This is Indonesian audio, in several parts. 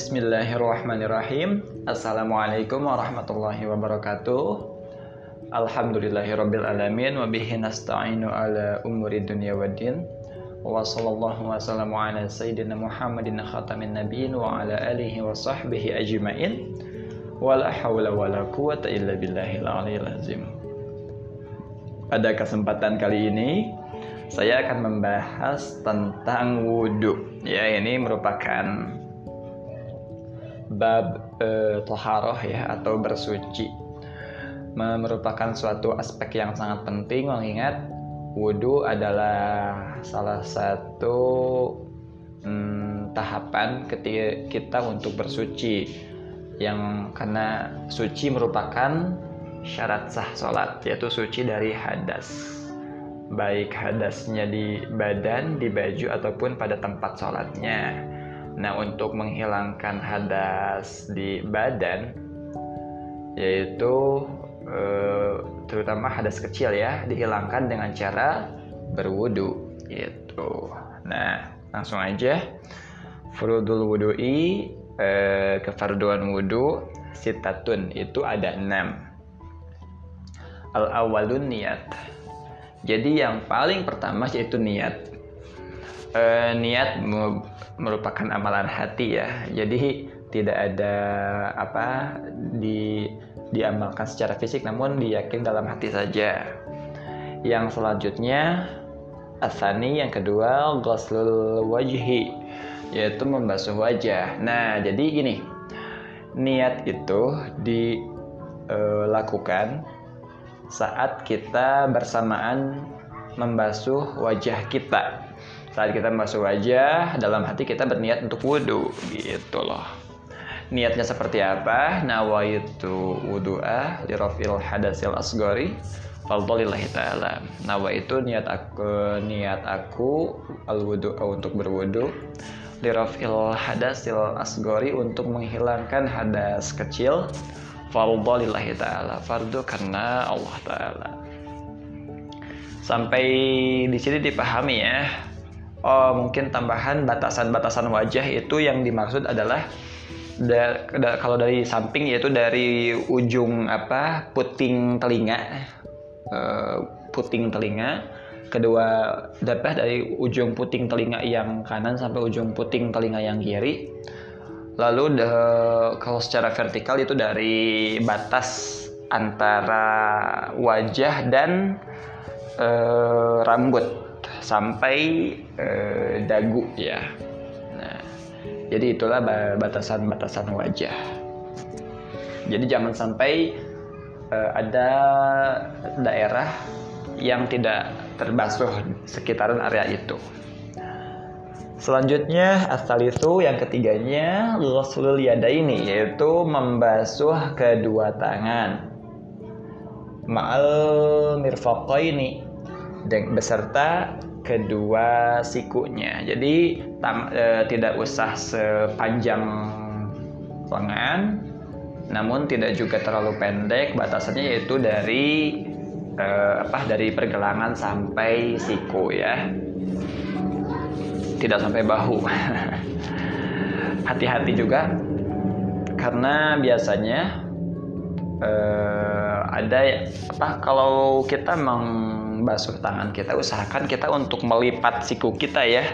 Bismillahirrahmanirrahim. Assalamualaikum warahmatullahi wabarakatuh. Alhamdulillahirabbil alamin wa bihi nasta'inu ala umuri dunya waddin. Wa sallallahu wa sallamu ala sayyidina Muhammadin khatamin nabiyyin wa ala alihi wa sahbihi ajma'in. Wa la hawla wa la quwata illa billahil aliyil azim. Pada kesempatan kali ini saya akan membahas tentang wudhu. Ya, ini merupakan bab e, toharoh ya atau bersuci. Merupakan suatu aspek yang sangat penting mengingat wudhu adalah salah satu hmm, tahapan ketika kita untuk bersuci. Yang karena suci merupakan syarat sah sholat yaitu suci dari hadas. Baik hadasnya di badan, di baju ataupun pada tempat sholatnya Nah, untuk menghilangkan hadas di badan yaitu eh, terutama hadas kecil ya, dihilangkan dengan cara berwudu gitu. Nah, langsung aja furudul wudu'i eh, kefarduan wudu sitatun itu ada enam. Al awalun niat. Jadi yang paling pertama yaitu niat uh, niat merupakan amalan hati ya. Jadi tidak ada apa di diamalkan secara fisik namun diyakin dalam hati saja. Yang selanjutnya asani yang kedua ghuslul wajhi yaitu membasuh wajah. Nah, jadi gini. Niat itu dilakukan saat kita bersamaan membasuh wajah kita saat kita membasuh wajah, dalam hati kita berniat untuk wudhu, gitu loh. Niatnya seperti apa? Nawaitu wudu'a lirafil hadasil asgori Faldolillahi ta'ala. Nawa itu niat aku niat aku al untuk berwudu lirafil hadasil asgori untuk menghilangkan hadas kecil Faldolillahi ta'ala. Fardu karena Allah ta'ala. Sampai di sini dipahami ya oh, mungkin tambahan batasan-batasan wajah itu yang dimaksud adalah da, da, kalau dari samping yaitu dari ujung apa puting telinga. Uh, puting telinga. Kedua dapat dari ujung puting telinga yang kanan sampai ujung puting telinga yang kiri. Lalu de, kalau secara vertikal itu dari batas antara wajah dan uh, rambut sampai eh, dagu ya. Nah, jadi itulah batasan-batasan wajah. Jadi jangan sampai eh, ada daerah yang tidak terbasuh sekitaran area itu. Selanjutnya asal itu yang ketiganya ghuslul ini yaitu membasuh kedua tangan. Ma'al mirfaqaini beserta kedua sikunya. Jadi tam, e, tidak usah sepanjang lengan, namun tidak juga terlalu pendek. Batasannya yaitu dari e, apa dari pergelangan sampai siku ya. Tidak sampai bahu. Hati-hati juga karena biasanya e, ada apa kalau kita meng basuh tangan kita. Usahakan kita untuk melipat siku kita ya.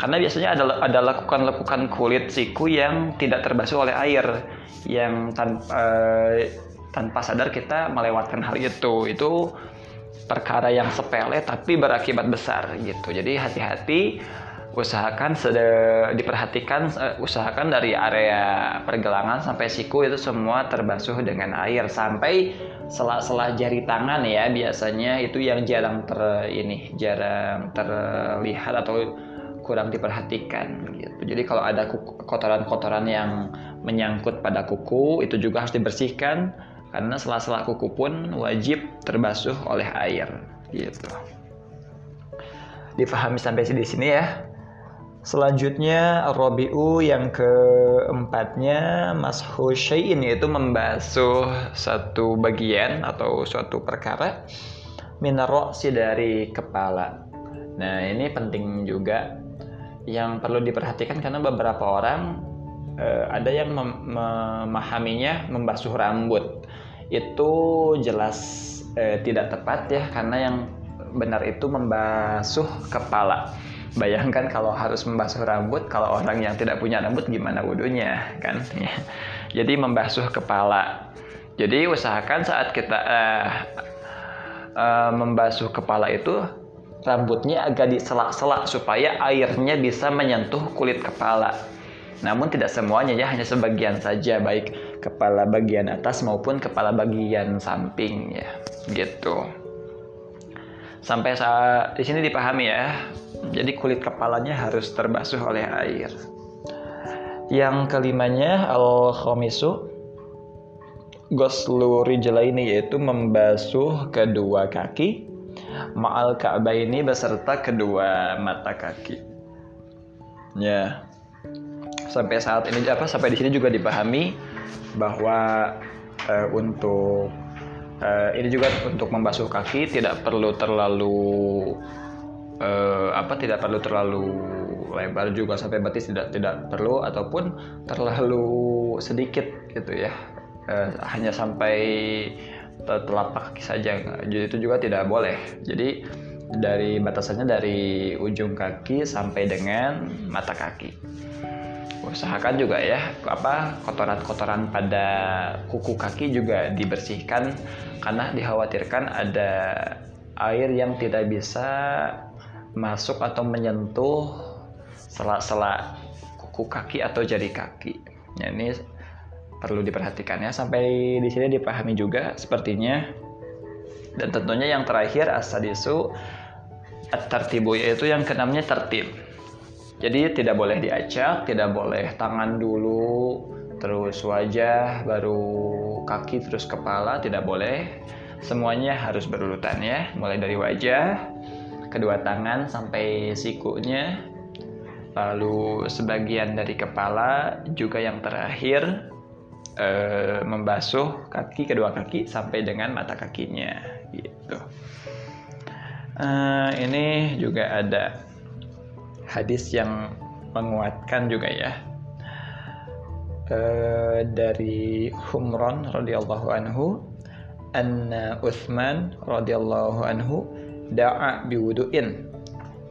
Karena biasanya ada ada lekukan-lekukan kulit siku yang tidak terbasuh oleh air yang tanpa eh, tanpa sadar kita melewatkan hal itu. Itu perkara yang sepele tapi berakibat besar gitu. Jadi hati-hati usahakan diperhatikan uh, usahakan dari area pergelangan sampai siku itu semua terbasuh dengan air sampai sela-sela jari tangan ya biasanya itu yang jarang ter ini jarang terlihat atau kurang diperhatikan gitu. Jadi kalau ada kotoran-kotoran yang menyangkut pada kuku itu juga harus dibersihkan karena sela-sela kuku pun wajib terbasuh oleh air gitu. Difahami sampai di sini ya. Selanjutnya Robiu yang keempatnya mashu syai'in yaitu membasuh satu bagian atau suatu perkara si dari kepala. Nah ini penting juga. Yang perlu diperhatikan karena beberapa orang uh, ada yang mem memahaminya membasuh rambut. Itu jelas uh, tidak tepat ya karena yang benar itu membasuh kepala bayangkan kalau harus membasuh rambut kalau orang yang tidak punya rambut gimana wudhunya kan jadi membasuh kepala jadi usahakan saat kita uh, uh, membasuh kepala itu rambutnya agak diselak-selak supaya airnya bisa menyentuh kulit kepala. Namun tidak semuanya ya, hanya sebagian saja baik kepala bagian atas maupun kepala bagian samping ya, gitu. Sampai saat di sini dipahami ya. Jadi kulit kepalanya harus terbasuh oleh air. Yang kelimanya al-khamisu goslu rijlaini yaitu membasuh kedua kaki ma'al Ka'bah ini beserta kedua mata kaki. Ya. Sampai saat ini apa sampai di sini juga dipahami bahwa uh, untuk uh, ini juga untuk membasuh kaki tidak perlu terlalu uh, apa tidak perlu terlalu lebar juga sampai batis tidak tidak perlu ataupun terlalu sedikit gitu ya. Uh, hanya sampai telapak kaki saja. Jadi itu juga tidak boleh. Jadi dari batasannya dari ujung kaki sampai dengan mata kaki usahakan juga ya apa kotoran-kotoran pada kuku kaki juga dibersihkan karena dikhawatirkan ada air yang tidak bisa masuk atau menyentuh sela-sela kuku kaki atau jari kaki. Ya, ini perlu diperhatikan ya. Sampai di sini dipahami juga sepertinya. Dan tentunya yang terakhir asadisu at-tartibu yaitu yang keenamnya tertib jadi tidak boleh diacak tidak boleh tangan dulu terus wajah baru kaki terus kepala tidak boleh semuanya harus berurutan ya mulai dari wajah kedua tangan sampai sikunya lalu sebagian dari kepala juga yang terakhir Eh, membasuh kaki kedua kaki sampai dengan mata kakinya gitu. Uh, ini juga ada hadis yang menguatkan juga ya. Uh, dari Humron radhiyallahu anhu anna Utsman radhiyallahu anhu da'a biwudu'in.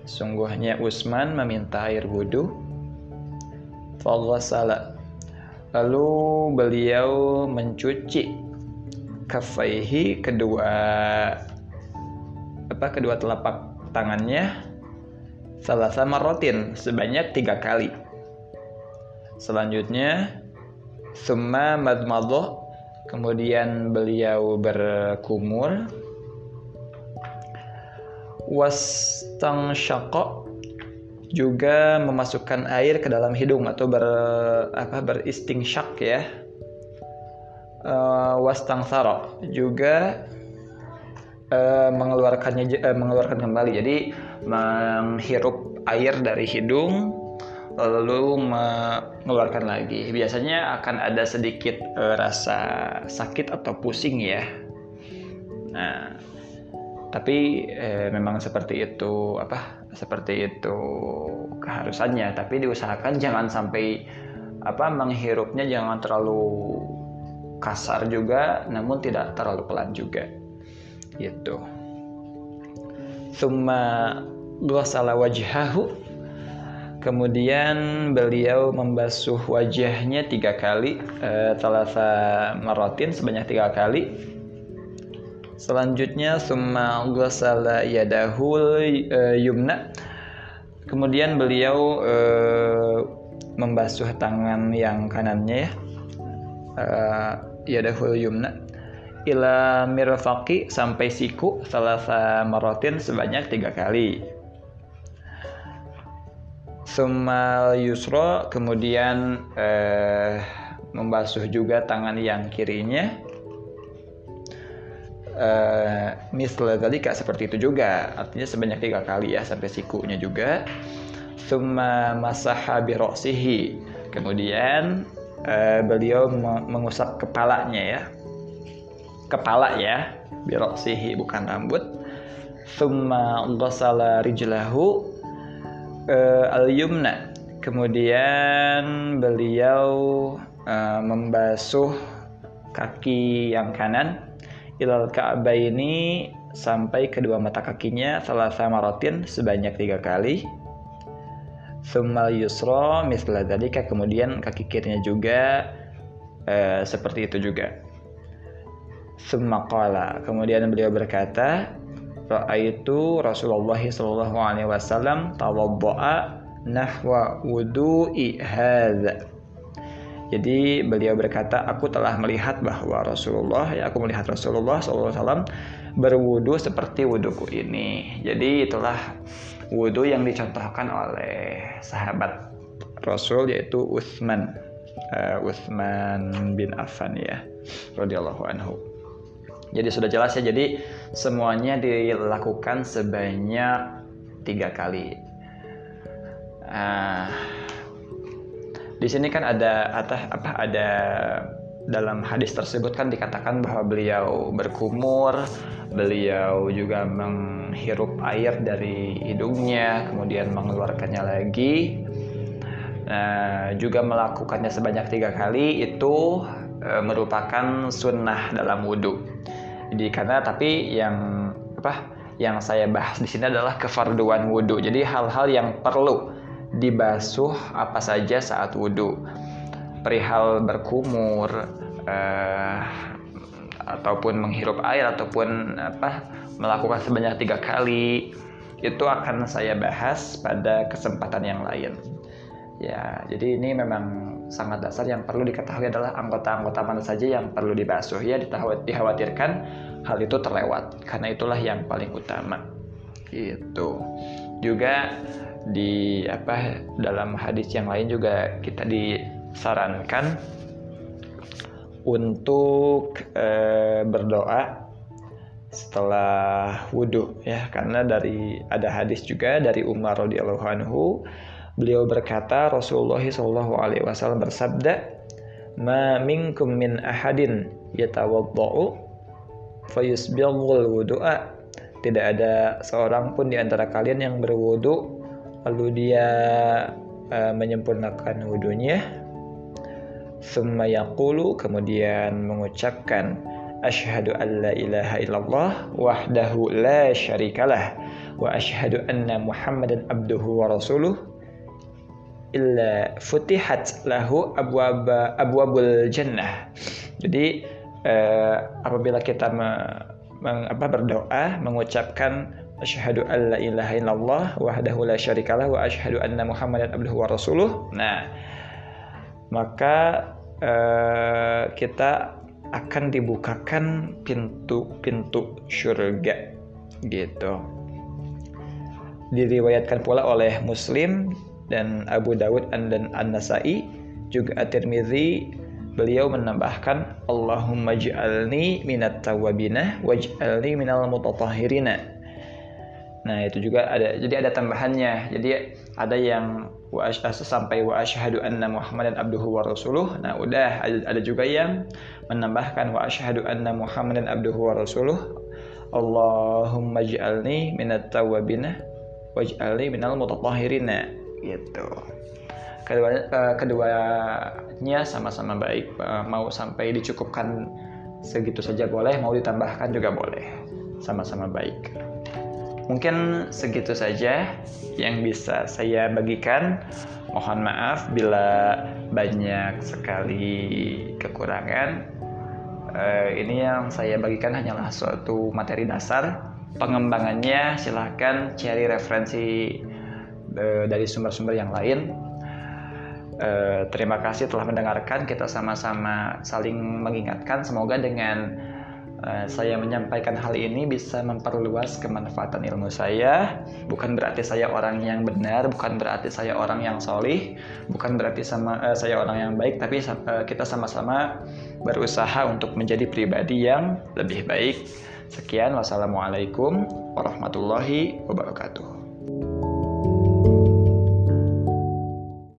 Sungguhnya Utsman meminta air wudhu faghasala Lalu beliau mencuci kafaihi kedua apa kedua telapak tangannya sama rotin sebanyak tiga kali. Selanjutnya summa madmadoh kemudian beliau berkumur. Wastang syakok juga memasukkan air ke dalam hidung atau ber apa beristingsyak ya. Uh, wastang saro juga uh, mengeluarkannya uh, mengeluarkan kembali. Jadi menghirup air dari hidung lalu mengeluarkan lagi. Biasanya akan ada sedikit uh, rasa sakit atau pusing ya. Nah tapi eh, memang seperti itu apa seperti itu keharusannya. Tapi diusahakan jangan sampai apa menghirupnya jangan terlalu kasar juga namun tidak terlalu pelan juga. Gitu summa ghasala wajhahu kemudian beliau membasuh wajahnya tiga kali eh, talasa marotin sebanyak tiga kali Selanjutnya summa ghasala yadahul uh, yumna. Kemudian beliau uh, membasuh tangan yang kanannya ya. Uh, yadahul yumna ila mirfaqi sampai siku salasa marotin sebanyak tiga kali. Summa yusro kemudian uh, membasuh juga tangan yang kirinya. Uh, misal tadi kak seperti itu juga. Artinya sebanyak tiga kali ya sampai sikunya juga. Summa masaha biroksihi kemudian uh, beliau mengusap kepalanya ya kepala ya biroksihi bukan rambut. Summa ghasala rijlahu uh, al-yumna. Kemudian beliau uh, membasuh kaki yang kanan ilal ini sampai kedua mata kakinya salah sama rotin sebanyak tiga kali. Summal yusro misla kemudian kaki kirinya juga uh, seperti itu juga Summa qala kemudian beliau berkata Ra'aitu Rasulullah sallallahu alaihi wasallam tawadda'a nahwa wudu'i hadza jadi beliau berkata, aku telah melihat bahwa Rasulullah, ya aku melihat Rasulullah SAW berwudu seperti wuduku ini. Jadi itulah wudu yang dicontohkan oleh sahabat Rasul yaitu Utsman, uh, Utsman bin Affan ya, radhiyallahu anhu. Jadi sudah jelas ya. Jadi semuanya dilakukan sebanyak tiga kali. Uh, di sini kan ada atah apa ada dalam hadis tersebut kan dikatakan bahwa beliau berkumur, beliau juga menghirup air dari hidungnya, kemudian mengeluarkannya lagi. Nah, juga melakukannya sebanyak tiga kali itu e, merupakan sunnah dalam wudhu. Jadi karena tapi yang apa yang saya bahas di sini adalah kefarduan wudhu. Jadi hal-hal yang perlu dibasuh apa saja saat wudhu perihal berkumur uh, ataupun menghirup air ataupun apa melakukan sebanyak tiga kali itu akan saya bahas pada kesempatan yang lain ya jadi ini memang sangat dasar yang perlu diketahui adalah anggota-anggota mana saja yang perlu dibasuh. Ya dikhawatirkan hal itu terlewat. Karena itulah yang paling utama. Gitu. Juga di apa dalam hadis yang lain juga kita disarankan untuk e, berdoa setelah wudhu ya. Karena dari ada hadis juga dari Umar radhiyallahu anhu beliau berkata Rasulullah wasallam bersabda ma minkum min ahadin yatawaddau fayusbighul wudu'a. Tidak ada seorang pun di antara kalian yang berwudu lalu dia uh, menyempurnakan wudhunya summa yaqulu kemudian mengucapkan asyhadu an la ilaha illallah wahdahu la syarikalah wa asyhadu anna muhammadan abduhu wa rasuluh illa futihat lahu abwab abwabul jannah. Jadi uh, apabila kita me, meng, apa, berdoa mengucapkan asyhadu an la ilaha illallah wahdahu la syarikalah wa asyhadu anna muhammadan abduhu wa rasuluh. Nah maka uh, kita akan dibukakan pintu-pintu surga gitu. Diriwayatkan pula oleh Muslim dan Abu Dawud dan An-Nasai juga At-Tirmidzi beliau menambahkan Allahumma ja'alni minat tawabina waj'alni minal mutatahhirina Nah, itu juga ada jadi ada tambahannya. Jadi ada yang wa sampai wa asyhadu anna Muhammadan abduhu wa rasuluh. Nah, udah ada, ada juga yang menambahkan wa asyhadu anna Muhammadan abduhu wa rasuluh. Allahumma ij'alni minat tawwabina waj'alni minal mutatahhirina gitu. Kedua uh, keduanya sama-sama baik. Uh, mau sampai dicukupkan segitu saja boleh, mau ditambahkan juga boleh. Sama-sama baik. Mungkin segitu saja yang bisa saya bagikan. Mohon maaf bila banyak sekali kekurangan. Uh, ini yang saya bagikan hanyalah suatu materi dasar. Pengembangannya silahkan cari referensi uh, dari sumber-sumber yang lain. Uh, terima kasih telah mendengarkan. Kita sama-sama saling mengingatkan. Semoga dengan Eh, saya menyampaikan hal ini bisa memperluas kemanfaatan ilmu saya. Bukan berarti saya orang yang benar, bukan berarti saya orang yang solih, bukan berarti sama uh, saya orang yang baik, tapi uh, kita sama-sama berusaha untuk menjadi pribadi yang lebih baik. Sekian, wassalamualaikum warahmatullahi wabarakatuh.